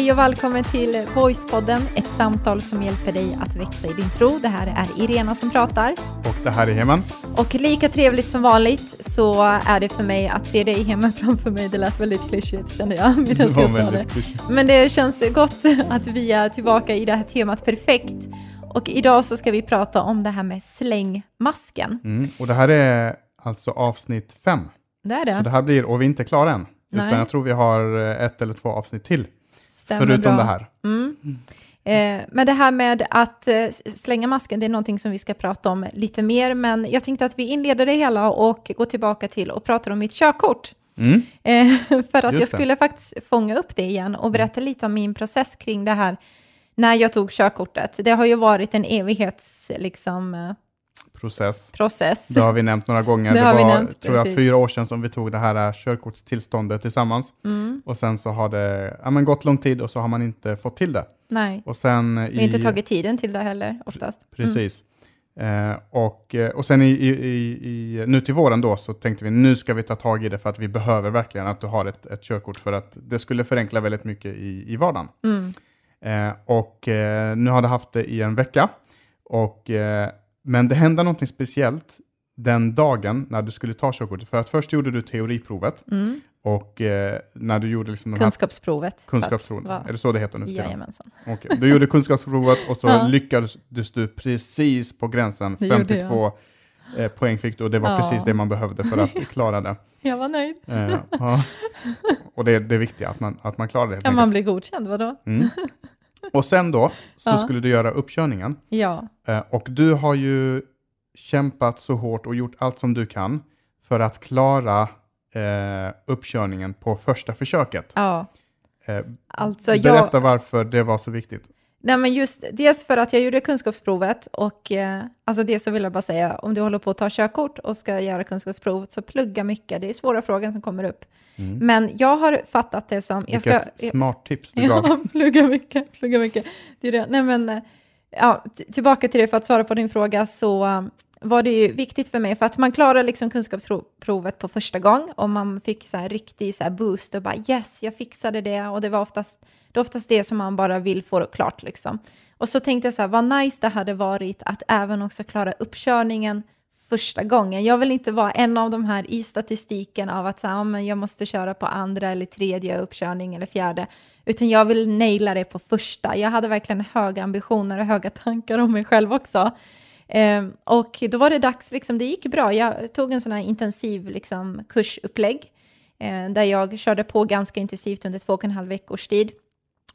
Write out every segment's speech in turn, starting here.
Hej och välkommen till Voicepodden, ett samtal som hjälper dig att växa i din tro. Det här är Irena som pratar. Och det här är Heman. Och lika trevligt som vanligt så är det för mig att se dig hemma framför mig. Det lät väldigt klyschigt kände jag medan jag sa det. Men det känns gott att vi är tillbaka i det här temat perfekt. Och idag så ska vi prata om det här med slängmasken. Mm, och det här är alltså avsnitt fem. Det är det. Så det här blir, och vi är inte klara än. Nej. Utan jag tror vi har ett eller två avsnitt till. Stämmer förutom bra. det här. Mm. Eh, men det här med att eh, slänga masken, det är någonting som vi ska prata om lite mer, men jag tänkte att vi inleder det hela och går tillbaka till och pratar om mitt körkort. Mm. Eh, för att Just jag skulle det. faktiskt fånga upp det igen och berätta lite om min process kring det här när jag tog körkortet. Det har ju varit en evighets, liksom, eh, process. process. Det har vi nämnt några gånger. Det, det var, nämnt, tror jag, fyra år sedan som vi tog det här körkortstillståndet tillsammans. Mm. Och sen så har det ja, men gått lång tid och så har man inte fått till det. Nej, och sen vi har inte tagit tiden till det heller oftast. Precis. Mm. Eh, och, eh, och sen i, i, i, nu till våren då så tänkte vi nu ska vi ta tag i det för att vi behöver verkligen att du har ett, ett körkort för att det skulle förenkla väldigt mycket i, i vardagen. Mm. Eh, och eh, nu har du haft det i en vecka. Och eh, men det hände någonting speciellt den dagen när du skulle ta körkortet. För att först gjorde du teoriprovet. Mm. Och eh, när du gjorde liksom kunskapsprovet. Kunskapsprovet, är det så det heter nu för Jajamensan. Okay. Du gjorde kunskapsprovet och så ja. lyckades du precis på gränsen. 52 eh, poäng fick du och det var ja. precis det man behövde för att klara det. Jag var nöjd. Eh, ja. Och det, det är viktigt att man, att man klarar det. Ja, man blir godkänd, vadå? Mm. Och sen då så ja. skulle du göra uppkörningen. Ja. Eh, och du har ju kämpat så hårt och gjort allt som du kan för att klara eh, uppkörningen på första försöket. Ja. Eh, alltså, berätta jag... varför det var så viktigt. Nej, men just dels för att jag gjorde kunskapsprovet och eh, alltså det så vill jag bara säga, om du håller på att ta körkort och ska göra kunskapsprovet så plugga mycket, det är svåra frågor som kommer upp. Mm. Men jag har fattat det som... Vilket jag ska, smart tips du gav. Ja, plugga mycket, plugga mycket. Det är det. Nej, men, eh, ja, tillbaka till det, för att svara på din fråga så var det ju viktigt för mig, för att man klarar liksom kunskapsprovet på första gång och man fick så här riktig så här boost och bara yes, jag fixade det och det var oftast det är oftast det som man bara vill få klart liksom. Och så tänkte jag så här, vad nice det hade varit att även också klara uppkörningen första gången. Jag vill inte vara en av de här i statistiken av att så här, men jag måste köra på andra eller tredje uppkörning eller fjärde, utan jag vill naila det på första. Jag hade verkligen höga ambitioner och höga tankar om mig själv också. Eh, och då var det dags, liksom, det gick bra. Jag tog en sån här intensiv liksom, kursupplägg eh, där jag körde på ganska intensivt under två och en halv veckors tid.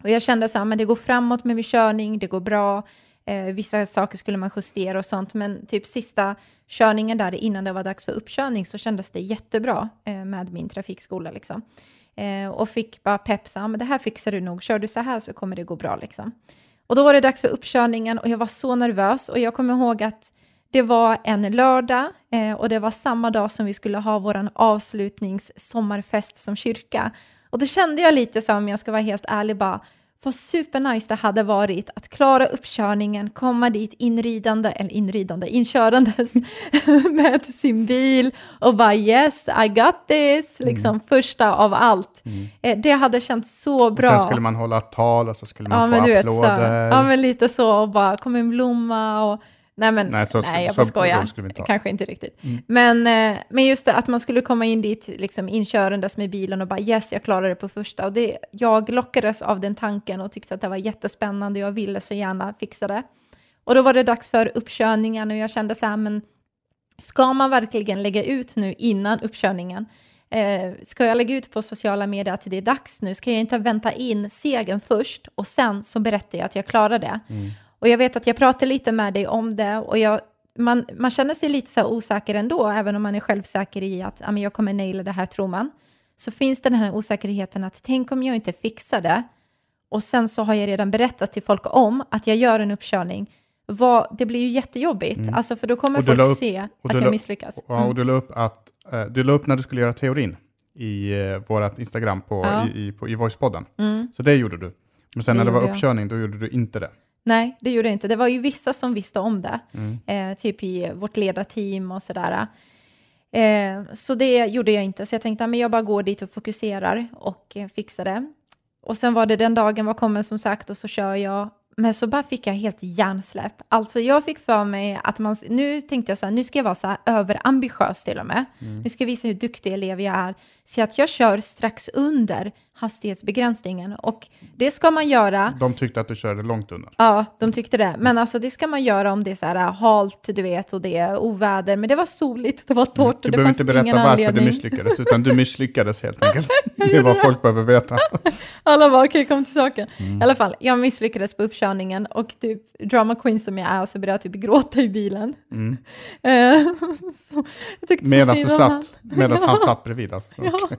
Och jag kände så här, ah, men det går framåt med min körning, det går bra. Eh, vissa saker skulle man justera och sånt, men typ sista körningen där innan det var dags för uppkörning så kändes det jättebra eh, med min trafikskola liksom. Eh, och fick bara pepp, så, ah, men det här fixar du nog, kör du så här så kommer det gå bra liksom. Och då var det dags för uppkörningen och jag var så nervös och jag kommer ihåg att det var en lördag eh, och det var samma dag som vi skulle ha vår avslutningssommarfest som kyrka. Och då kände jag lite så om jag ska vara helt ärlig bara, vad supernice det hade varit att klara uppkörningen, komma dit inridande, eller inridande, inkörandes med sin bil och bara yes, I got this, mm. liksom mm. första av allt. Mm. Eh, det hade känts så bra. Och sen skulle man hålla tal och så skulle man ja, få men applåder. Vet, så, ja, men lite så och bara kom en blomma och Nej, men, nej, så, nej jag får skoja. Kanske inte riktigt. Mm. Men, eh, men just det, att man skulle komma in dit liksom inkörandes med bilen och bara yes, jag klarade det på första. Och det, jag lockades av den tanken och tyckte att det var jättespännande. Jag ville så gärna fixa det. Och då var det dags för uppkörningen och jag kände så här, men ska man verkligen lägga ut nu innan uppkörningen? Eh, ska jag lägga ut på sociala medier att det är dags nu? Ska jag inte vänta in segern först och sen så berättar jag att jag klarar det? Mm. Och jag vet att jag pratade lite med dig om det och jag, man, man känner sig lite så osäker ändå, även om man är självsäker i att ja, men jag kommer naila det här, tror man. Så finns det den här osäkerheten att tänk om jag inte fixar det och sen så har jag redan berättat till folk om att jag gör en uppkörning. Vad, det blir ju jättejobbigt, mm. alltså, för då kommer folk upp, se att jag misslyckas. Mm. Ja, och du la upp, att, uh, du la upp när du skulle göra teorin i uh, vårt Instagram på, ja. i, i, på, i Voicepodden. Mm. Så det gjorde du. Men sen det när det var uppkörning, jag. då gjorde du inte det. Nej, det gjorde det inte. Det var ju vissa som visste om det, mm. eh, typ i vårt ledarteam och sådär. Eh, så det gjorde jag inte, så jag tänkte att jag bara går dit och fokuserar och eh, fixar det. och sen var det den dagen var kommen som sagt och så kör jag. Men så bara fick jag helt hjärnsläpp. Alltså jag fick för mig att man, nu tänkte jag så här, nu ska jag vara så här överambitiös till och med. Mm. Nu ska jag visa hur duktig elev jag är. Så att jag kör strax under hastighetsbegränsningen och det ska man göra. De tyckte att du körde långt under. Ja, de tyckte det. Men alltså det ska man göra om det är så här halt, du vet, och det är oväder. Men det var soligt, det var torrt Du och det behöver fanns inte berätta ingen varför anledning. du misslyckades, utan du misslyckades helt enkelt. Det är vad folk behöver veta. Alla bara, okej, kom till saken. Mm. I alla fall, jag misslyckades på uppkörningen och typ drama queen som jag är så började jag typ gråta i bilen. Mm. Eh, så, jag Medan du satt, medan han satt bredvid. Alltså. Ja, Okej.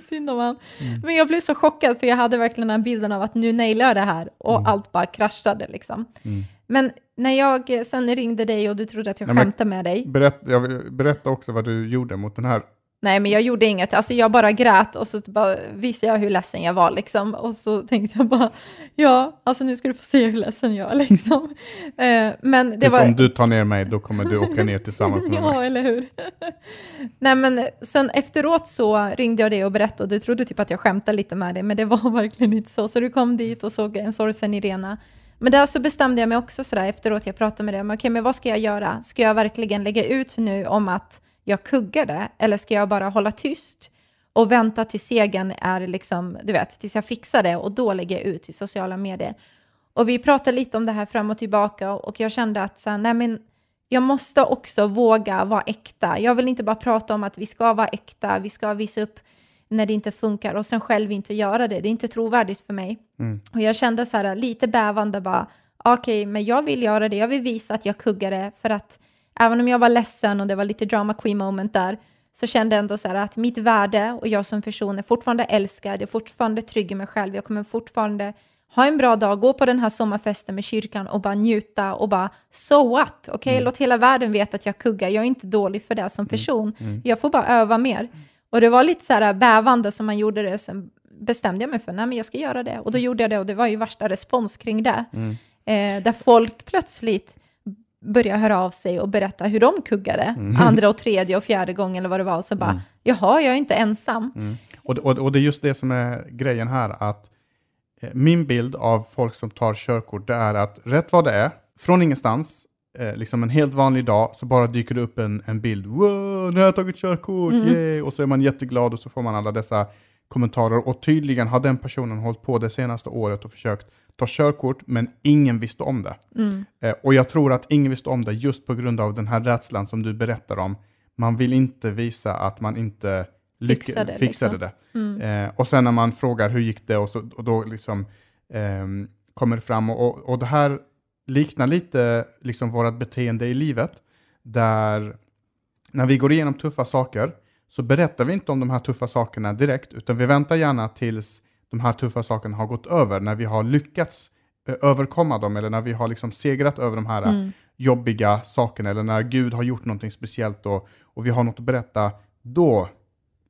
Så synd om han. Mm. Men jag blev så chockad för jag hade verkligen den bilden av att nu nailar jag det här och Mm. allt bara kraschade liksom. Mm. Men när jag eh, sen ringde dig och du trodde att jag Nej, skämtade med dig. Berätt, jag berätta också vad du gjorde mot den här. Nej, men jag gjorde inget. Alltså jag bara grät och så bara visade jag hur ledsen jag var liksom. Och så tänkte jag bara, ja, alltså nu ska du få se hur ledsen jag är liksom. Eh, men det Typ var... om du tar ner mig, då kommer du åka ner tillsammans med mig. Ja, eller hur? Nej, men sen efteråt så ringde jag dig och berättade och du trodde typ att jag skämtade lite med dig, men det var verkligen inte så. Så du kom dit och såg en sorgsen Irena. Men där så bestämde jag mig också sådär efteråt, jag pratade med dig, men okej, men vad ska jag göra? Ska jag verkligen lägga ut nu om att jag kuggade, eller ska jag bara hålla tyst och vänta till segern är liksom, du vet, tills jag fixar det och då lägger jag ut i sociala medier. Och vi pratade lite om det här fram och tillbaka och jag kände att så här, nej men jag måste också våga vara äkta. Jag vill inte bara prata om att vi ska vara äkta, vi ska visa upp när det inte funkar och sen själv inte göra det. Det är inte trovärdigt för mig. Mm. Och jag kände så här lite bävande bara, okej, men jag vill göra det. Jag vill visa att jag kuggade för att även om jag var ledsen och det var lite drama queen moment där, så kände jag ändå så att mitt värde och jag som person är fortfarande älskad, jag är fortfarande trygg i mig själv, jag kommer fortfarande ha en bra dag, gå på den här sommarfesten med kyrkan och bara njuta och bara so what, okej, låt hela världen veta att jag kuggar, jag är inte dålig för det som person, jag får bara öva mer. Och det var lite så här bävande som man gjorde det, sen bestämde jag mig för, nej men jag ska göra det, och då gjorde jag det och det var ju värsta respons kring det, eh, där folk plötsligt började höra av sig och berätta hur de kuggade, andra och tredje och fjärde gången eller vad det var, och så bara, jaha, jag är inte ensam. Mm. Och, och, och det är just det som är grejen här, att eh, min bild av folk som tar körkort, det är att rätt vad det är, från ingenstans, eh, liksom en helt vanlig dag, så bara dyker det upp en, en bild. Wow, nu har jag tagit körkort, yay! Och så är man jätteglad och så får man alla dessa kommentarer. Och tydligen har den personen hållit på det senaste året och försökt ta körkort, men ingen visste om det. Mm. Eh, och jag tror att ingen visste om det just på grund av den här rädslan som du berättar om. Man vill inte visa att man inte lyck- Fixade, fixade liksom. det. Mm. Eh, och sen när man frågar hur gick det och, så, och då liksom ehm, kommer det fram och, och, och det här liknar lite liksom vårt beteende i livet där när vi går igenom tuffa saker så berättar vi inte om de här tuffa sakerna direkt utan vi väntar gärna tills de här tuffa sakerna har gått över när vi har lyckats eh, överkomma dem eller när vi har liksom segrat över de här Mm. jobbiga sakerna eller när Gud har gjort någonting speciellt och, och vi har något att berätta, då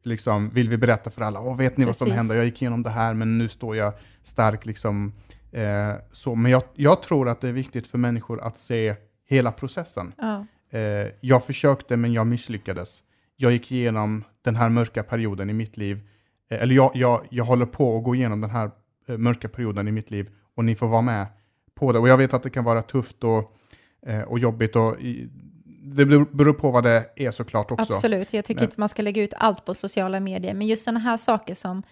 liksom vill vi berätta för alla, Åh, vet ni vad som Precis. hände? Jag gick igenom det här men nu står jag stark. Liksom, eh, så. Men jag, jag tror att det är viktigt för människor att se hela processen. Ja. Eh, jag försökte men jag misslyckades. Jag gick igenom den här mörka perioden i mitt liv. Eh, eller jag, jag, jag håller på att gå igenom den här eh, mörka perioden i mitt liv och ni får vara med på det. Och jag vet att det kan vara tufft och, eh, och jobbigt och i, det beror på vad det är såklart också. Absolut, jag tycker Men- inte man ska lägga ut allt på sociala medier, men just sådana här saker som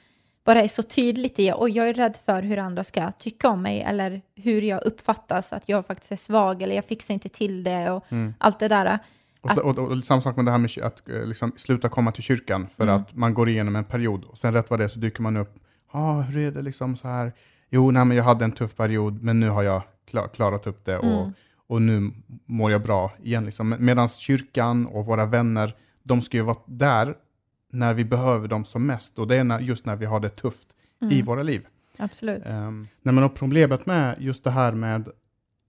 bara är så tydligt i, och jag är rädd för hur andra ska tycka om mig, eller hur jag uppfattas, att jag faktiskt är svag, eller jag fixar inte till det, och Mm. allt det där. Och, så, och, och, samma sak med det här med att eh, liksom, sluta komma till kyrkan för Mm. att man går igenom en period och sen rätt vad det är så dyker man upp. Ja, hur är det liksom så här? Jo, nej, men jag hade en tuff period, men nu har jag klar, klarat upp det och, Mm. och nu mår jag bra igen. Liksom. Medan kyrkan och våra vänner, de ska ju vara där när vi behöver dem som mest och det är när, just när vi har det tufft i Mm. våra liv. Absolut. Um, nej, men och problemet med just det här med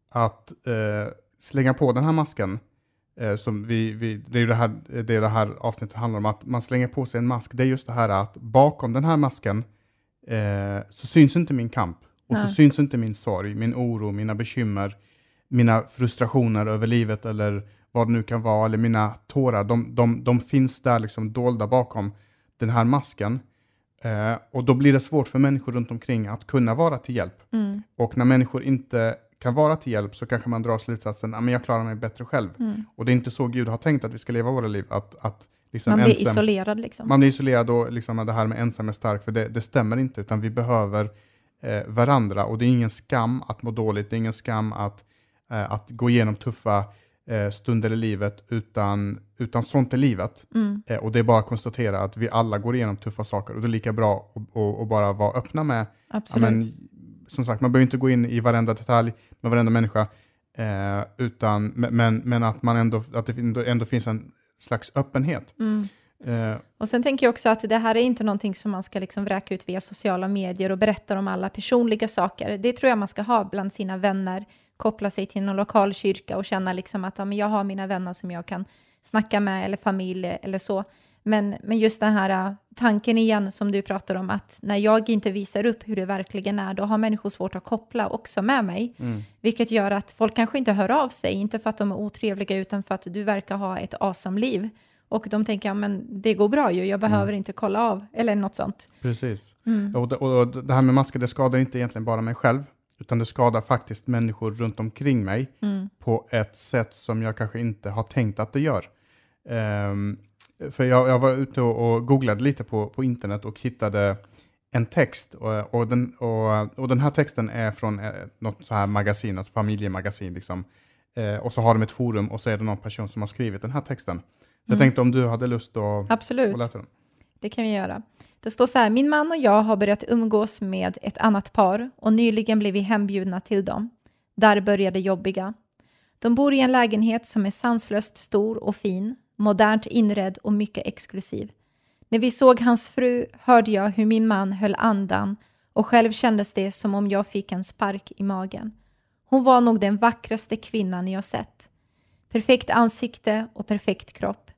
att eh, slänga på den här masken, som vi, vi, det är ju det här, det, det här avsnittet handlar om, att man slänger på sig en mask, det är just det här att bakom den här masken eh, så syns inte min kamp och så Nej. syns inte min sorg, min oro, mina bekymmer, mina frustrationer över livet eller vad det nu kan vara, eller mina tårar, de, de, de finns där liksom dolda bakom den här masken. Eh, och då blir det svårt för människor runt omkring att kunna vara till hjälp. Mm. Och när människor inte kan vara till hjälp så kanske man drar slutsatsen att jag klarar mig bättre själv. Mm. Och det är inte så Gud har tänkt att vi ska leva våra liv. Att, att liksom Man blir ensam, isolerad liksom. man blir isolerad och liksom det här med ensam är stark, för det, det stämmer inte, utan vi behöver eh, varandra. Och det är ingen skam att må dåligt, det är ingen skam att, eh, att gå igenom tuffa eh, stunder i livet, utan, utan sånt är livet. Mm. Eh, och det är bara att konstatera att vi alla går igenom tuffa saker och det är lika bra att- bara vara öppna med Absolut. men, som sagt, man behöver inte gå in i varenda detalj med varenda människa, eh, utan, men- men, att, man ändå, att det ändå, ändå finns en slags öppenhet. Mm. Eh, Och sen tänker jag också att det här är inte någonting som man ska liksom vräka ut via sociala medier och berätta om alla personliga saker. Det tror jag man ska ha bland sina vänner, koppla sig till någon lokal kyrka och känna liksom att ja, men jag har mina vänner som jag kan snacka med eller familj eller så. Men, men just den här äh, tanken igen som du pratar om att när jag inte visar upp hur det verkligen är, då har människor svårt att koppla också med mig. mm, Vilket gör att folk kanske inte hör av sig, inte för att de är otrevliga, utan för att du verkar ha ett awesome liv. Och de tänker, ja men det går bra ju, jag behöver inte kolla av, eller något sånt. precis. Mm. Och, det, och det här med masker, det skadar inte egentligen bara mig själv, utan det skadar faktiskt människor runt omkring mig Mm. på ett sätt som jag kanske inte har tänkt att det gör. Ehm, för jag, jag var ute och, googlade lite på, på internet och hittade en text och, och, den, och, och den här texten är från eh, något så här magasin, alltså familjemagasin liksom. Eh, och så har de ett forum och så är det någon person som har skrivit den här texten. Så jag Mm. tänkte om du hade lust att, Absolut, att läsa den. det kan vi göra. Det står så här, min man och jag har börjat umgås med ett annat par och nyligen blev vi hembjudna till dem. Där började jobbiga. De bor i en lägenhet som är sanslöst stor och fin, modernt inredd och mycket exklusiv. När vi såg hans fru hörde jag hur min man höll andan och själv kändes det som om jag fick en spark i magen. Hon var nog den vackraste kvinnan jag sett. Perfekt ansikte och perfekt kropp.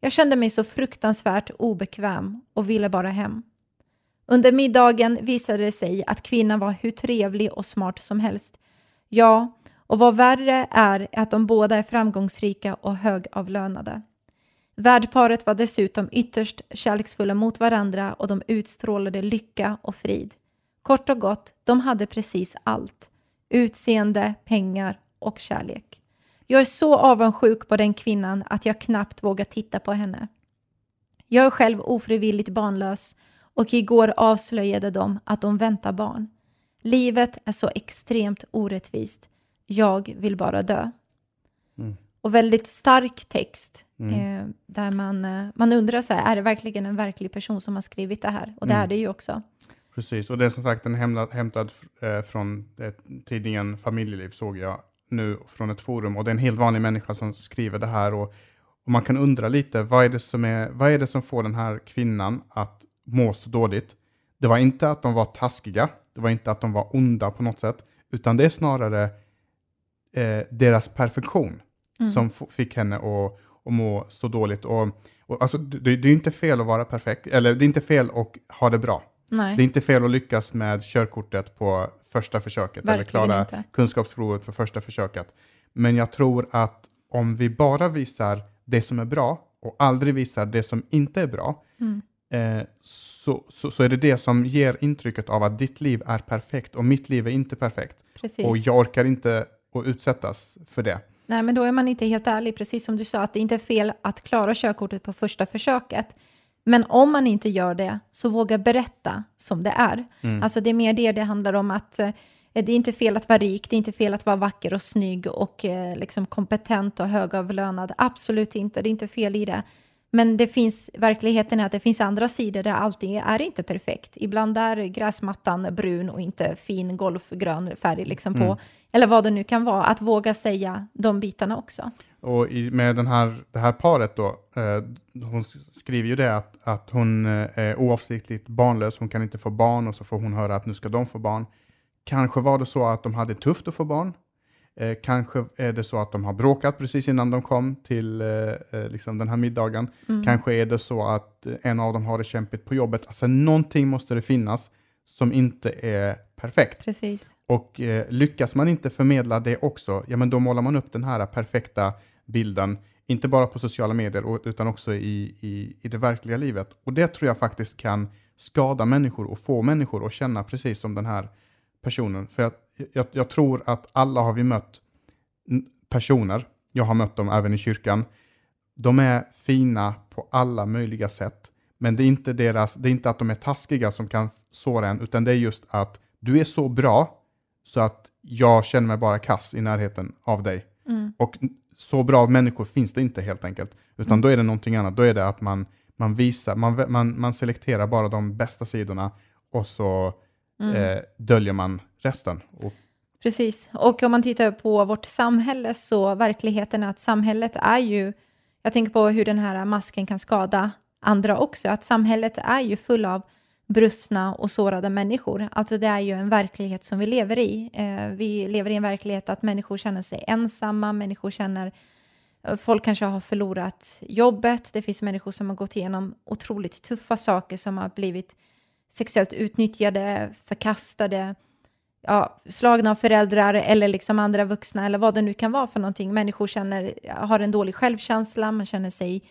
Jag kände mig så fruktansvärt obekväm och ville bara hem. Under middagen visade det sig att kvinnan var hur trevlig och smart som helst. Ja, och vad värre är att de båda är framgångsrika och högavlönade. Värdparet var dessutom ytterst kärleksfulla mot varandra och de utstrålade lycka och frid. Kort och gott, de hade precis allt. Utseende, pengar och kärlek. Jag är så avundsjuk på den kvinnan att jag knappt vågar titta på henne. Jag är själv ofrivilligt barnlös och igår avslöjade de att de väntar barn. Livet är så extremt orättvist. Jag vill bara dö. Och väldigt stark text Mm. eh, där man, eh, man undrar så här, är det verkligen en verklig person som har skrivit det här? Och det Mm. är det ju också. Precis, och det är som sagt en hämtad, hämtad eh, från eh, tidningen Familjeliv såg jag nu från ett forum och det är en helt vanlig människa som skriver det här och, och man kan undra lite, vad är, det som är, vad är det som får den här kvinnan att må så dåligt? Det var inte att de var taskiga, det var inte att de var onda på något sätt, utan det är snarare eh, deras perfektion Mm. som fick henne att, att må så dåligt. Och, och alltså, det, det är inte fel att vara perfekt, eller det är inte fel att ha det bra. Nej, Det är inte fel att lyckas med körkortet på första försöket eller verkligen klara inte. kunskapsprovet på första försöket. Men jag tror att om vi bara visar det som är bra och aldrig visar det som inte är bra, Mm. eh, så, så, så är det det som ger intrycket av att ditt liv är perfekt och mitt liv är inte perfekt. Precis. Och jag orkar inte att utsättas för det. Nej, men då är man inte helt ärlig, precis som du sa, att det inte är fel att klara körkortet på första försöket. Men om man inte gör det, så våga berätta som det är. Mm. Alltså det är mer det det handlar om, att eh, det är inte fel att vara rik, det är inte fel att vara vacker och snygg och eh, liksom kompetent och högavlönad. Absolut inte, det är inte fel i det. Men det finns, verkligheten är att det finns andra sidor där allting är inte perfekt. Ibland är gräsmattan brun och inte fin golfgrön färg liksom på. Mm. Eller vad det nu kan vara, att våga säga de bitarna också. Och i, med den här, det här paret då, eh, hon skriver ju det att, att hon eh, är oavsiktligt barnlös, hon kan inte få barn och så får hon höra att nu ska de få barn. Kanske var det så att de hade tufft att få barn. Eh, kanske är det så att de har bråkat precis innan de kom till eh, eh, liksom den här middagen. Mm. Kanske är det så att en av dem har det kämpigt på jobbet. Alltså någonting måste det finnas som inte är perfekt. Precis. Och eh, lyckas man inte förmedla det också, ja men då målar man upp den här perfekta bilden, inte bara på sociala medier utan också i, i, i det verkliga livet. Och det tror jag faktiskt kan skada människor och få människor att känna precis som den här personen. För jag, jag, jag tror att alla har vi mött personer, jag har mött dem även i kyrkan, de är fina på alla möjliga sätt. Men det är inte, deras, det är inte att de är taskiga som kan såra en, utan det är just att du är så bra så att jag känner mig bara kass i närheten av dig. Mm. Och så bra människor finns det inte helt enkelt, utan mm. då är det någonting annat. Då är det att man, man visar, man, man, man selekterar bara de bästa sidorna och så mm. eh, döljer man resten. Och Precis, och om man tittar på vårt samhälle så verkligheten är att samhället är ju, jag tänker på hur den här masken kan skada andra också, att samhället är ju full av brustna och sårade människor. Alltså det är ju en verklighet som vi lever i. Eh, vi lever i en verklighet att människor känner sig ensamma, människor känner eh, Folk kanske har förlorat jobbet, det finns människor som har gått igenom otroligt tuffa saker som har blivit sexuellt utnyttjade, förkastade, ja, slagna av föräldrar eller liksom andra vuxna eller vad det nu kan vara för någonting. Människor känner, har en dålig självkänsla, man känner sig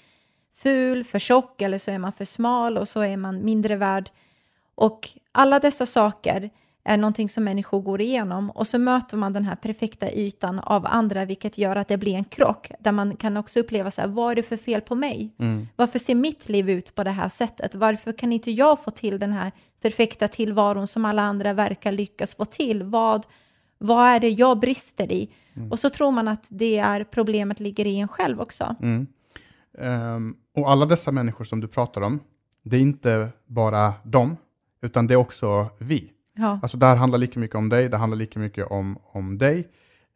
ful, för tjock eller så är man för smal och så är man mindre värd. Och alla dessa saker är någonting som människor går igenom och så möter man den här perfekta ytan av andra vilket gör att det blir en krock där man kan också uppleva så här, vad är det för fel på mig? Mm. Varför ser mitt liv ut på det här sättet? Varför kan inte jag få till den här perfekta tillvaron som alla andra verkar lyckas få till? Vad, vad är det jag brister i? Mm. Och så tror man att det är problemet ligger i en själv också. Mm. Um, och alla dessa människor som du pratar om, det är inte bara dem, utan det är också vi. Ja. Alltså det här handlar lika mycket om dig, det handlar lika mycket om, om dig.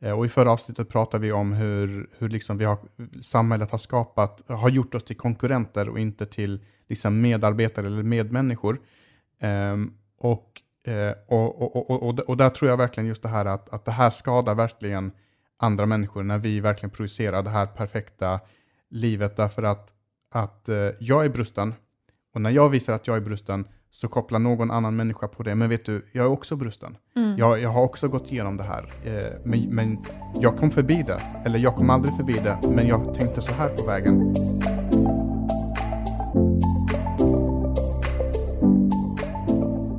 Eh, och i förra avsnittet pratade vi om hur, hur liksom vi har, samhället har skapat, har gjort oss till konkurrenter och inte till liksom medarbetare eller medmänniskor. Um, och, och, och, och, och, och, där tror jag verkligen just det här att, att det här skadar verkligen andra människor när vi verkligen projicerar det här perfekta livet därför att, att eh, jag är brusten och när jag visar att jag är brusten så kopplar någon annan människa på det. Men vet du, jag är också brusten. Mm. Jag, jag har också gått igenom det här. Eh, men, men jag kom förbi det. Eller jag kom aldrig förbi det, men jag tänkte så här på vägen.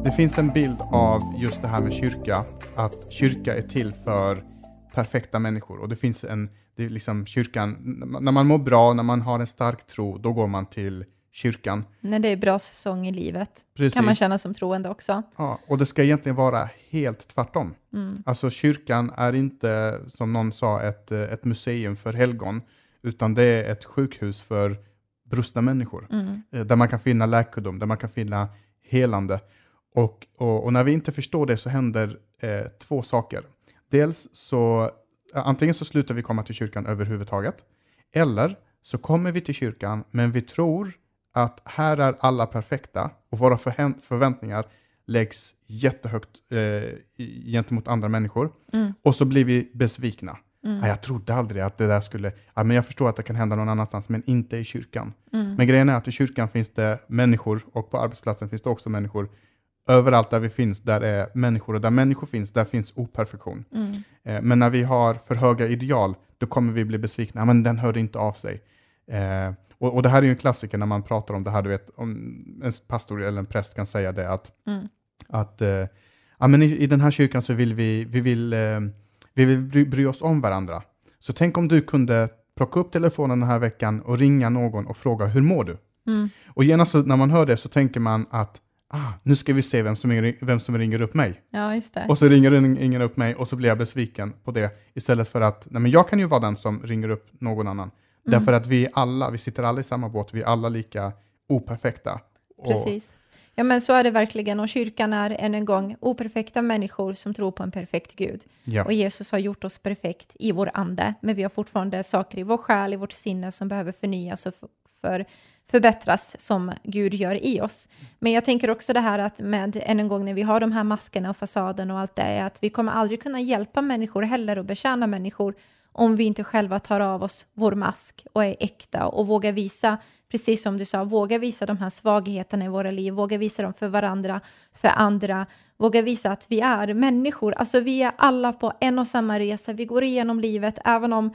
Det finns en bild av just det här med kyrka, att kyrka är till för perfekta människor. Och det finns en, det är liksom kyrkan, när man mår bra, när man har en stark tro, då går man till kyrkan. När det är bra säsong i livet, Precis. kan man känna som troende också. Ja, och det ska egentligen vara helt tvärtom. Mm. Alltså kyrkan är inte, som någon sa, ett, ett museum för helgon, utan det är ett sjukhus för brustna människor, mm. Eh, där man kan finna läkedom, där man kan finna helande. Och, och, och när vi inte förstår det så händer eh, två saker. Dels så, antingen så slutar vi komma till kyrkan överhuvudtaget, eller så kommer vi till kyrkan, men vi tror att här är alla perfekta och våra förväntningar läggs jättehögt eh, gentemot andra människor. Mm. Och så blir vi besvikna. Mm. Ja, jag trodde aldrig att det där skulle... Ja, men jag förstår att det kan hända någon annanstans, men inte i kyrkan. Mm. Men grejen är att i kyrkan finns det människor och på arbetsplatsen finns det också människor. Överallt där vi finns, där är människor och där människor finns, där finns operfektion. Mm. Eh, men när vi har för höga ideal, då kommer vi bli besvikna. Ja, men den hörde inte av sig. Eh, och, och, det här är ju en klassiker när man pratar om det här, du vet, om en pastor eller en präst kan säga det att, mm. att eh, ja, men i, i, den här kyrkan så vill vi, vi vill, eh, vi vill bry, bry, oss om varandra. Så tänk om du kunde plocka upp telefonen den här veckan och ringa någon och fråga hur mår du? Mm. Och genast när man hör det så tänker man att ah, nu ska vi se vem som, vem som ringer upp mig. Ja, just det. Och så ringer ingen upp mig och så blir jag besviken på det istället för att nej, men jag kan ju vara den som ringer upp någon annan. Mm. Därför att vi alla, vi sitter alla i samma båt, vi är alla lika operfekta. Precis. Ja, men så är det verkligen. Och kyrkan är än en gång operfekta människor som tror på en perfekt Gud. Ja. Och Jesus har gjort oss perfekt i vår ande, men vi har fortfarande saker i vår själ, i vårt sinne som behöver förnyas och för, förbättras som Gud gör i oss. Men jag tänker också det här att med, än en gång, när vi har de här maskerna och fasaden och allt det, är att vi kommer aldrig kunna hjälpa människor heller och betjäna människor om vi inte själva tar av oss vår mask och är äkta och vågar visa, precis som du sa, våga visa de här svagheterna i våra liv, våga visa dem för varandra, för andra, våga visa att vi är människor, alltså vi är alla på en och samma resa, vi går igenom livet, även om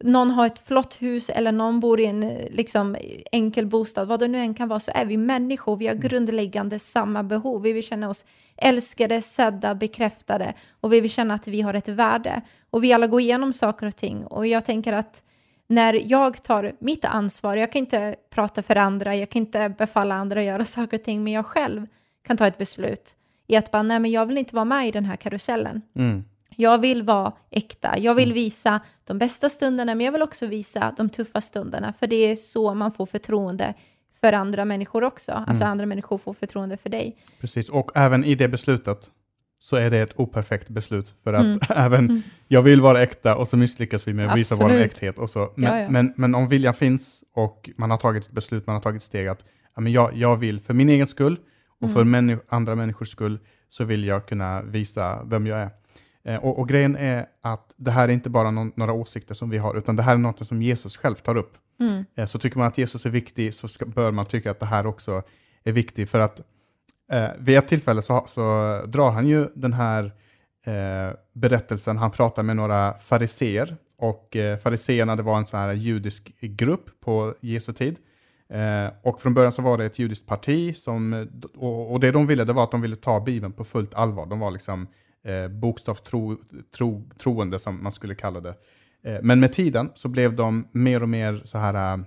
någon har ett flott hus eller någon bor i en liksom, enkel bostad, vad det nu än kan vara, så är vi människor. Vi har Mm. grundläggande samma behov. Vi vill känna oss älskade, sedda, bekräftade och vi vill känna att vi har ett värde. Och vi alla går igenom saker och ting. Och jag tänker att när jag tar mitt ansvar, jag kan inte prata för andra, jag kan inte befalla andra att göra saker och ting, men jag själv kan ta ett beslut i att bara, nej men jag vill inte vara med i den här karusellen. Mm. Jag vill vara äkta. Jag vill visa de bästa stunderna, men jag vill också visa de tuffa stunderna, för det är så man får förtroende för andra människor också. Alltså andra människor får förtroende för dig. Precis, och även i det beslutet så är det ett operfekt beslut. För att Mm. även jag vill vara äkta och så misslyckas vi med att visa vår äkthet. Och så. Men, Ja, ja. Men, men om viljan finns och man har tagit ett beslut, man har tagit steg att men jag, jag vill för min egen skull och Mm. för männi- andra människors skull så vill jag kunna visa vem jag är. Eh, och, och grejen är att det här är inte bara någon, några åsikter som vi har, utan det här är något som Jesus själv tar upp. Mm. Eh, Så tycker man att Jesus är viktig så ska, bör man tycka att det här också är viktigt. För att eh, vid ett tillfälle så, så drar han ju den här eh, berättelsen, han pratar med några fariseer och eh, fariseerna det var en sån här judisk grupp på Jesu tid. Eh, och från början så var det ett judiskt parti som, och, och det de ville det var att de ville ta Bibeln på fullt allvar. De var liksom eh, bokstavstro, tro, troende som man skulle kalla det. Eh, men med tiden så blev de mer och mer så här,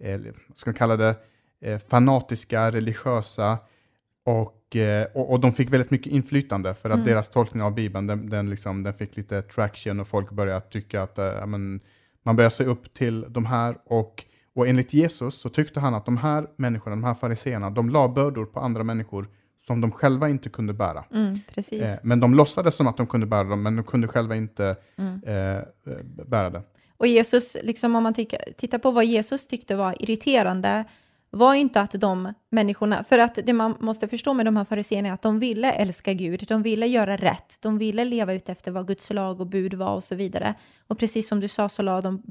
eh, vad ska man kalla det, eh, fanatiska, religiösa och, eh, och, och de fick väldigt mycket inflytande för att Mm. deras tolkning av Bibeln, den, den, liksom, den fick lite traction och folk började tycka att eh, men, man börjar se upp till de här och, och enligt Jesus så tyckte han att de här människorna, de här fariseerna, de la bördor på andra människor som de själva inte kunde bära. Mm. Eh, men de låtsades som att de kunde bära dem, men de kunde själva inte Mm. eh, eh, bära det. Och Jesus, liksom om man tittar på vad Jesus tyckte var irriterande, var inte att de människorna, för att det man måste förstå med de här fariséerna är att de ville älska Gud, de ville göra rätt, de ville leva ut efter vad Guds lag och bud var och så vidare. Och precis som du sa så la de,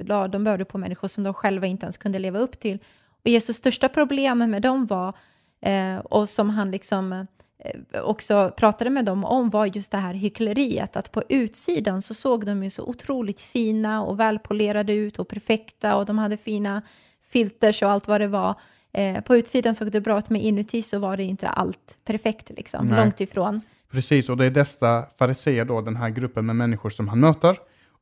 la de bördor på människor som de själva inte ens kunde leva upp till. Och Jesus största problem med dem var, eh, och som han liksom eh, också pratade med dem om var just det här hyckleriet, att på utsidan så såg de ju så otroligt fina och välpolerade ut och perfekta och de hade fina filters och allt vad det var. Eh, på utsidan såg det bra ut, men inuti så var det inte allt perfekt, liksom, Nej. långt ifrån. Precis, och det är dessa fariseer då, den här gruppen med människor som han möter.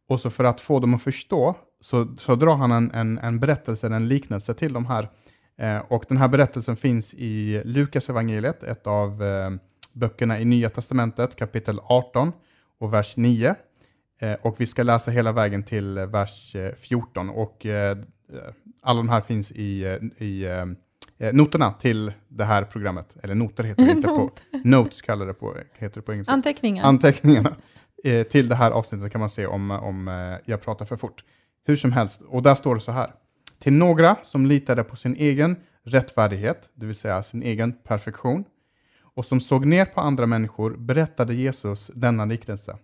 Och så för att få dem att förstå så, så drar han en, en, en berättelse, en liknelse till de här. Eh, och den här berättelsen finns i Lukas evangeliet, ett av eh, böckerna i Nya Testamentet, kapitel 18 och vers 9. Eh, och vi ska läsa hela vägen till vers eh, 14. Och alla de här finns i, i noterna till det här programmet. Eller noter heter det inte på, notes kallar det på, heter det på engelska. Anteckningar. Anteckningarna till det här avsnittet kan man se om, om jag pratar för fort. Hur som helst, och där står det så här. Till några som litade på sin egen rättfärdighet, det vill säga sin egen perfektion, och som såg ner på andra människor berättade Jesus denna liknelse.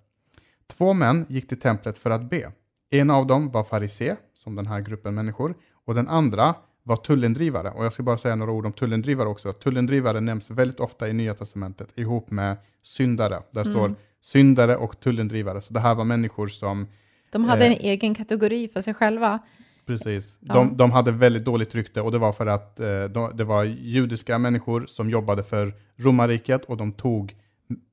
Två män gick till templet för att be. En av dem var farisé, som den här gruppen människor, och den andra var tullindrivare. Och jag ska bara säga några ord om tullindrivare också. Tullindrivare nämns väldigt ofta i Nya Testamentet ihop med syndare. Där Mm. står syndare och tullindrivare. Så det här var människor som, De hade eh, en egen kategori för sig själva. Precis, Ja. de, de hade väldigt dåligt rykte och det var för att eh, de, det var judiska människor som jobbade för romarriket och de tog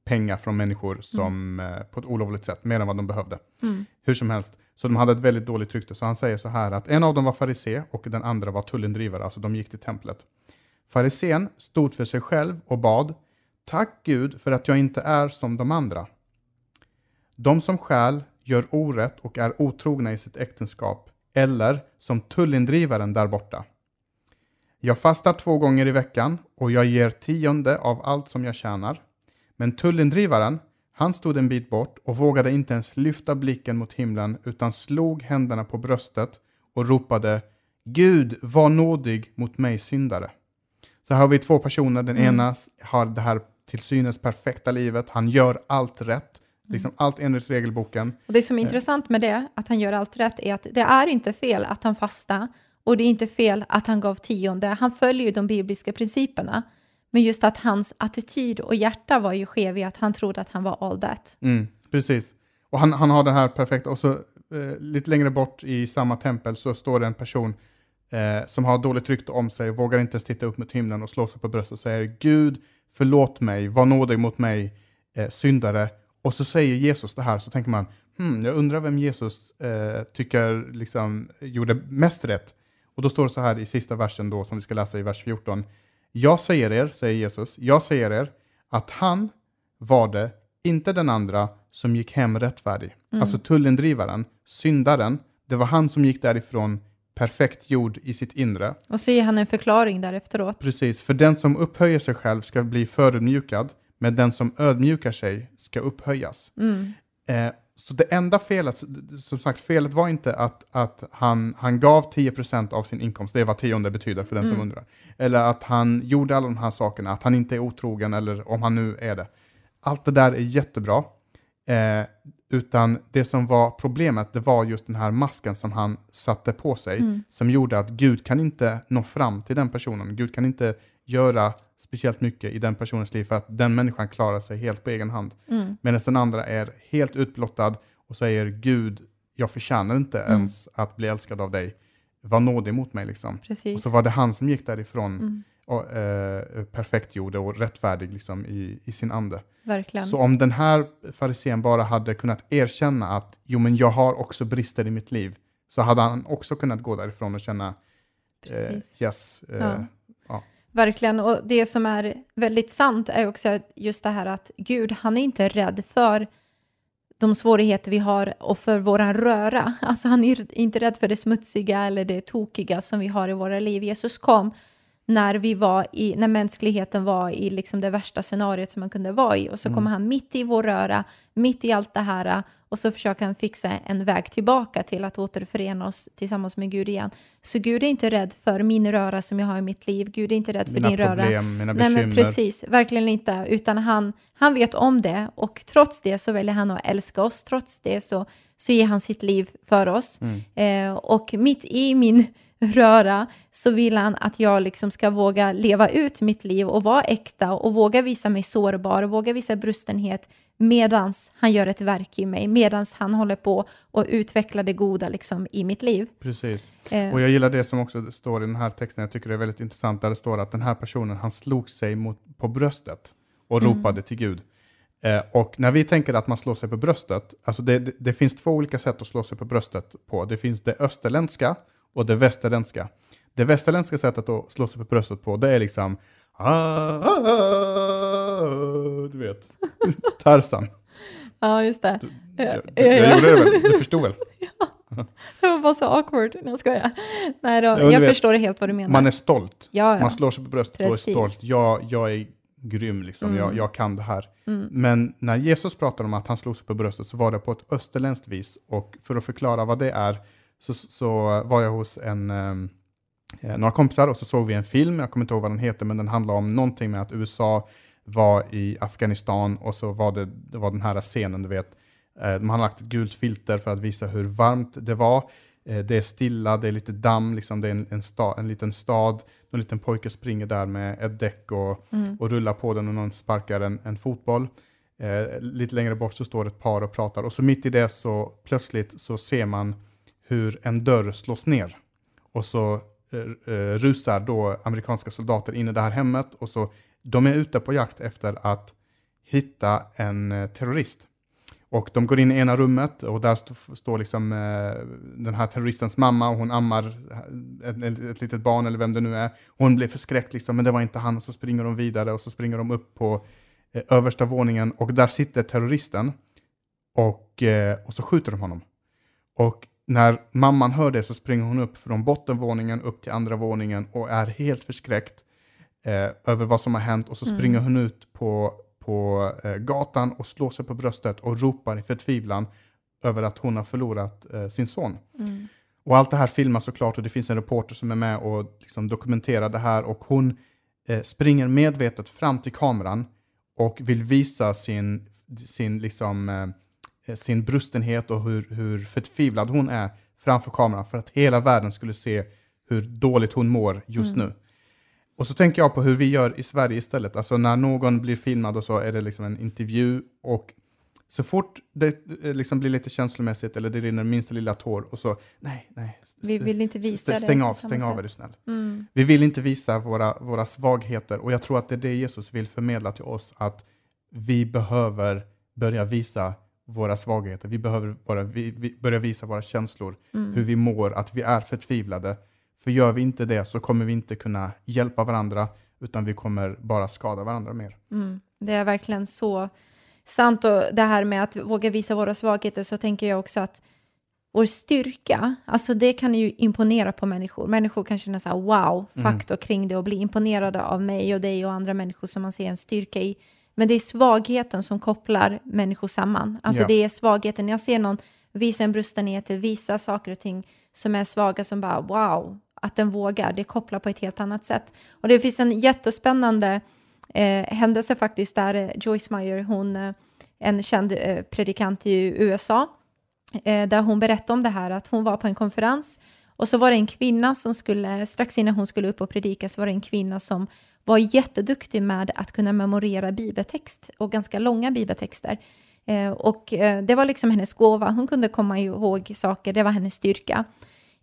pengar från människor som, eh, på ett olovligt sätt, mer än vad de behövde. Mm. Hur som helst, så de hade ett väldigt dåligt rykte. Så han säger så här att en av dem var farisé och den andra var tullindrivare, alltså de gick till templet. Farisén stod för sig själv och bad, tack Gud för att jag inte är som de andra. De som stjäl, gör orätt och är otrogna i sitt äktenskap, eller som tullindrivaren där borta. Jag fastar två gånger i veckan och jag ger tionde av allt som jag tjänar. Men tullindrivaren, han stod en bit bort och vågade inte ens lyfta blicken mot himlen utan slog händerna på bröstet och ropade Gud, var nådig mot mig syndare. Så här har vi två personer, den Mm. ena har det här till synes perfekta livet, han gör allt rätt, liksom allt enligt regelboken. Och det som är Eh. intressant med det, att han gör allt rätt, är att det är inte fel att han fasta och det är inte fel att han gav tionde. Han följer ju de bibliska principerna. Men just att hans attityd och hjärta var ju skev i att han trodde att han var all that. Mm, precis. Och han, han har den här perfekta, och så eh, lite längre bort i samma tempel så står det en person eh, som har dåligt rykte om sig, vågar inte ens titta upp mot himlen och slår sig på bröstet och säger Gud, förlåt mig, var nådig mot mig, eh, syndare. Och så säger Jesus det här, så tänker man, hmm, jag undrar vem Jesus eh, tycker liksom, gjorde mest rätt. Och då står det så här i sista versen då, som vi ska läsa i vers 14. Jag säger er, säger Jesus, jag säger er att han var det, inte den andra, som gick hem rättfärdig. Mm. Alltså tullindrivaren, syndaren, det var han som gick därifrån perfekt gjord i sitt inre. Och så ger han en förklaring där efteråt. Precis, för den som upphöjer sig själv ska bli förödmjukad, men den som ödmjukar sig ska upphöjas. Mm. Eh, så det enda felet, som sagt, felet var inte att, att han, han gav 10% av sin inkomst, det är vad tionde betyder för den som Mm. undrar. Eller att han gjorde alla de här sakerna, att han inte är otrogen, eller om han nu är det. Allt det där är jättebra. Eh, utan det som var problemet, det var just den här masken som han satte på sig, Mm. som gjorde att Gud kan inte nå fram till den personen. Gud kan inte göra speciellt mycket i den personens liv för att den människan klarar sig helt på egen hand. Mm. Medan den andra är helt utblottad och säger Gud, jag förtjänar inte Mm. ens att bli älskad av dig. Var nådig mot mig liksom. Och Precis. så var det han som gick därifrån Mm. och eh, perfektgjorde och rättfärdig liksom, i, i sin ande. Verkligen. Så om den här farisén bara hade kunnat erkänna att jo men jag har också brister i mitt liv, så hade han också kunnat gå därifrån och känna eh, yes, eh, Ja. Verkligen, och det som är väldigt sant är också just det här att Gud, han är inte rädd för de svårigheter vi har och för våran röra. Alltså han är inte rädd för det smutsiga eller det tokiga som vi har i våra liv. Jesus kom när vi var i, när mänskligheten var i liksom det värsta scenariot som man kunde vara i och så kommer han mitt i vår röra, mitt i allt det här och så försöker han fixa en väg tillbaka till att återförena oss tillsammans med Gud igen. Så Gud är inte rädd för min röra som jag har i mitt liv. Gud är inte rädd för Mina din röra. problem, mina Nej, bekymmer. men precis, verkligen inte, utan han, han vet om det och trots det så väljer han att älska oss, trots det så, så ger han sitt liv för oss. Mm. Eh, och mitt i min röra så vill han att jag liksom ska våga leva ut mitt liv och vara äkta och våga visa mig sårbar och våga visa brustenhet medans han gör ett verk i mig, medans han håller på och utvecklar det goda liksom i mitt liv. Precis. Eh, Och jag gillar det som också står i den här texten, jag tycker det är väldigt intressant, där det står att den här personen, han slog sig mot, på bröstet och Mm. ropade till Gud. Eh, och när vi tänker att man slår sig på bröstet, alltså det, det, det finns två olika sätt att slå sig på bröstet på. Det finns det österländska och det västerländska. Det västerländska sättet att slå sig på bröstet på, det är liksom "Ah, ah, ah", du vet, Tarzan. ja, just det. Jag, Ja, jag, ja. gjorde det väl, du förstod väl? Det var bara så awkward. Nej, jag skojar. Nej då, Ja, du jag vet, förstår helt vad du menar. Man är stolt. ja, ja. Man slår sig på bröstet och är Precis. stolt. Jag, jag är grym, liksom. Mm. jag, jag kan det här. Mm. Men när Jesus pratar om att han slog sig på bröstet så var det på ett österländskt vis. Och för att förklara vad det är så, så var jag hos en, ehm, eh, några kompisar och så såg vi en film, jag kommer inte ihåg vad den heter, men den handlar om någonting med att USA var i Afghanistan och så var det, det var den här scenen, du vet. Eh, de har lagt ett gult filter för att visa hur varmt det var. Eh, det är stilla, det är lite damm, liksom, det är en, en, sta, en liten stad. En liten pojke springer där med ett däck och, Mm. och rullar på den och någon sparkar en, en fotboll. Eh, lite längre bort så står ett par och pratar och så mitt i det så plötsligt så ser man hur en dörr slås ner. Och så eh, eh, rusar då amerikanska soldater in i det här hemmet och så de är ute på jakt efter att hitta en eh, terrorist. Och de går in i ena rummet och där st står liksom eh, den här terroristens mamma och hon ammar eh, ett, ett, ett litet barn eller vem det nu är. Hon blir förskräckt liksom, men det var inte han och så springer de vidare och så springer de upp på eh, översta våningen och där sitter terroristen och, eh, och så skjuter de honom. Och när mamman hör det så springer hon upp från bottenvåningen upp till andra våningen och är helt förskräckt eh, över vad som har hänt och så Mm. springer hon ut på, på eh, gatan och slår sig på bröstet och ropar i förtvivlan över att hon har förlorat eh, sin son. Mm. Och allt det här filmas såklart och det finns en reporter som är med och liksom dokumenterar det här och hon eh, springer medvetet fram till kameran och vill visa sin, sin, liksom, eh, sin brustenhet och hur, hur förtvivlad hon är framför kameran för att hela världen skulle se hur dåligt hon mår just Mm. nu. Och så tänker jag på hur vi gör i Sverige istället. Alltså när någon blir filmad och så är det liksom en intervju och Så fort det eh, liksom blir lite känslomässigt eller det rinner minsta lilla tår och så, nej, nej. Vi vill inte visa det Stäng av, stäng av är du snäll. Mm. Vi vill inte visa våra, våra svagheter och jag tror att det är det Jesus vill förmedla till oss, att vi behöver börja visa våra svagheter. Vi behöver bara vi, vi, börja visa våra känslor, Mm. hur vi mår, att vi är förtvivlade. För gör vi inte det så kommer vi inte kunna hjälpa varandra, utan vi kommer bara skada varandra mer. Mm. Det är verkligen så sant och det här med att våga visa våra svagheter så tänker jag också att vår styrka, alltså det kan ju imponera på människor. Människor kan känna så här wow-faktor kring det och bli imponerade av mig och dig och andra människor som man ser en styrka i. Men det är svagheten som kopplar människor samman. Alltså Ja. det är svagheten. När jag ser någon visa en brustenhet, visa saker och ting som är svaga som bara wow, att den vågar, det kopplar på ett helt annat sätt. Och det finns en jättespännande eh, händelse faktiskt där eh, Joyce Meyer, hon, eh, en känd eh, predikant i USA, eh, där hon berättade om det här att hon var på en konferens och så var det en kvinna som skulle, strax innan hon skulle upp och predika, så var det en kvinna som var jätteduktig med att kunna memorera bibeltext och ganska långa bibeltexter. Eh, och eh, det var liksom hennes gåva, hon kunde komma ihåg saker, det var hennes styrka.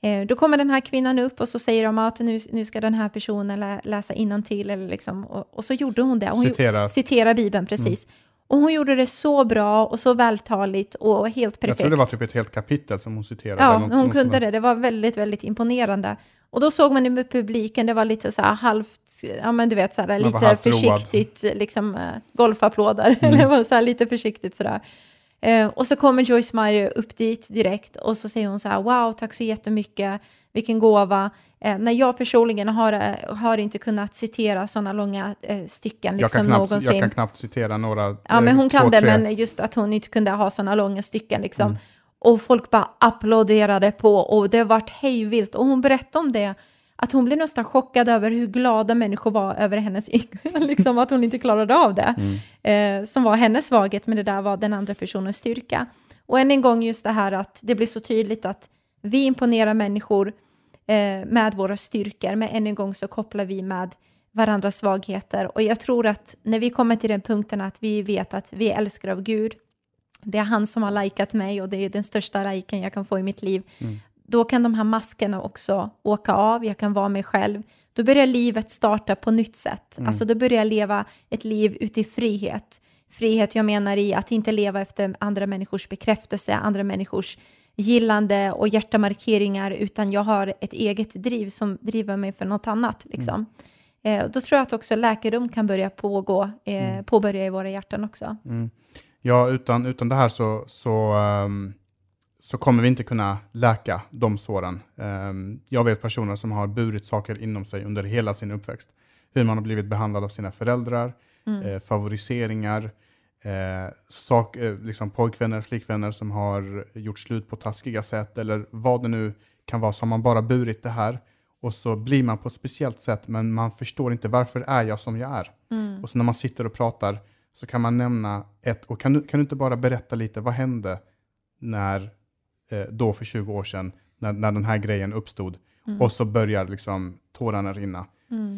Eh, då kommer den här kvinnan upp och så säger de att nu, nu ska den här personen lä, läsa innantill eller liksom, och, och så gjorde hon det. Hon, Citera. Citera Bibeln, precis. Och hon gjorde det så bra och så vältaligt och helt perfekt. Jag tror det var typ ett helt kapitel som hon citerade. Ja, hon kunde det. Det var väldigt, väldigt imponerande. Och då såg man i publiken, det var lite så här halvt, ja men du vet så här, lite halvt road. försiktigt, liksom eh, golfapplåder, Mm. det var så här lite försiktigt sådär. Eh, och så kommer Joyce Meyer upp dit direkt och så säger hon så här, wow, tack så jättemycket, vilken gåva. Eh, när jag personligen har, eh, har inte kunnat citera sådana långa eh, stycken Jag liksom kan, knappt, någonsin. jag kan knappt citera några. Ja, men eh, hon kan två, det, tre. men just att hon inte kunde ha sådana långa stycken liksom. Mm. Och folk bara applåderade på och det vart hejvilt. Och hon berättade om det, att hon blev nästan chockad över hur glada människor var över hennes, liksom att hon inte klarade av det. Mm. Eh, som var hennes svaghet, men det där var den andra personens styrka. Och än en gång just det här att det blir så tydligt att vi imponerar människor eh, med våra styrkor, men än en gång så kopplar vi med varandras svagheter. Och jag tror att när vi kommer till den punkten att vi vet att vi är älskade av Gud, det är han som har likat mig och det är den största liken jag kan få i mitt liv, då kan de här maskerna också åka av, jag kan vara mig själv. Då börjar livet starta på nytt sätt. Alltså då börjar jag leva ett liv ute i frihet. Frihet jag menar i att inte leva efter andra människors bekräftelse, andra människors gillande och hjärtamarkeringar, utan jag har ett eget driv som driver mig för något annat. Liksom. Eh, och då tror jag att också läkedom kan börja pågå, eh, påbörja i våra hjärtan också. Mm. Ja, utan, utan det här så, så, ehm, så kommer vi inte kunna läka de såren. Ehm, jag vet personer som har burit saker inom sig under hela sin uppväxt. Hur man har blivit behandlad av sina föräldrar, eh, favoriseringar, eh, sak, eh, liksom pojkvänner, flickvänner som har gjort slut på taskiga sätt eller vad det nu kan vara, så har man bara burit det här och så blir man på ett speciellt sätt men man förstår inte varför är jag som jag är. Och så när man sitter och pratar så kan man nämna ett, och kan du, kan du inte bara berätta lite, vad hände när, eh, då för 20 år sedan, när, när den här grejen uppstod? Och så börjar liksom tårarna rinna.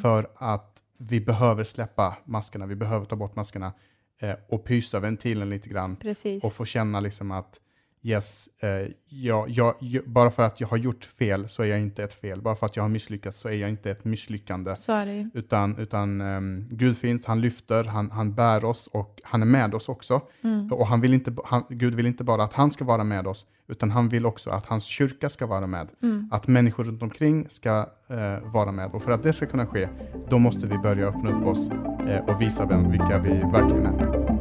För att vi behöver släppa maskerna, vi behöver ta bort maskerna eh, och pysa ventilen lite grann Precis. och få känna liksom att yes, eh, jag, jag, jag, bara för att jag har gjort fel så är jag inte ett fel. Bara för att jag har misslyckats så är jag inte ett misslyckande. Ju. Utan, utan ehm, Gud finns, han lyfter, han, han bär oss och han är med oss också. Mm. Och han vill inte, han, Gud vill inte bara att han ska vara med oss, utan han vill också att hans kyrka ska vara med. Mm. Att människor runt omkring ska eh, vara med. Och för att det ska kunna ske, då måste vi börja öppna upp oss eh, och visa vem, vilka vi verkligen är.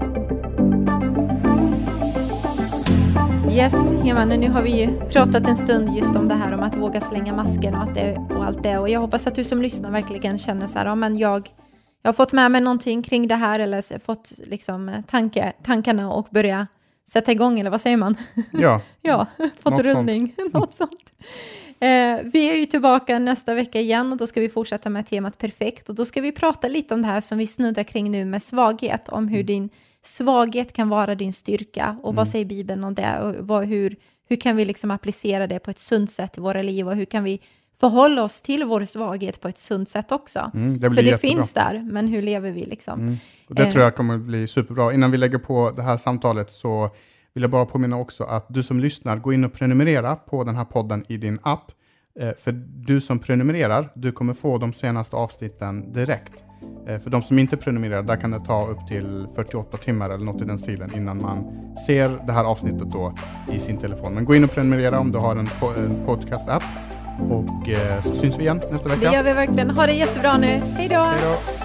Yes, Heman, nu har vi ju pratat en stund just om det här om att våga slänga masken och, att det, och allt det. Och jag hoppas att du som lyssnar verkligen känner så här, ja men jag, jag har fått med mig någonting kring det här eller fått liksom eh, tanke, tankarna och börja sätta igång, eller vad säger man? Ja, Ja, fått Något rullning, något sånt. Eh, vi är ju tillbaka nästa vecka igen och då ska vi fortsätta med temat perfekt och då ska vi prata lite om det här som vi snuddar kring nu med svaghet, om hur din svaghet kan vara din styrka och vad säger Bibeln om det och vad, hur, hur kan vi liksom applicera det på ett sunt sätt i våra liv och hur kan vi förhålla oss till vår svaghet på ett sunt sätt också. Mm, det För det jättebra. finns där, men hur lever vi liksom? Mm. Och det Eh. tror jag kommer bli superbra. Innan vi lägger på det här samtalet så vill jag bara påminna också att du som lyssnar, gå in och prenumerera på den här podden i din app. Eh, För du som prenumererar, du kommer få de senaste avsnitten direkt. Eh, För de som inte prenumererar, där kan det ta upp till 48 timmar eller något i den stilen innan man ser det här avsnittet då i sin telefon. Men gå in och prenumerera om du har en, po- en podcast-app. Och eh, så syns vi igen nästa Det vecka. gör vi verkligen. Ha det jättebra nu. Hej då!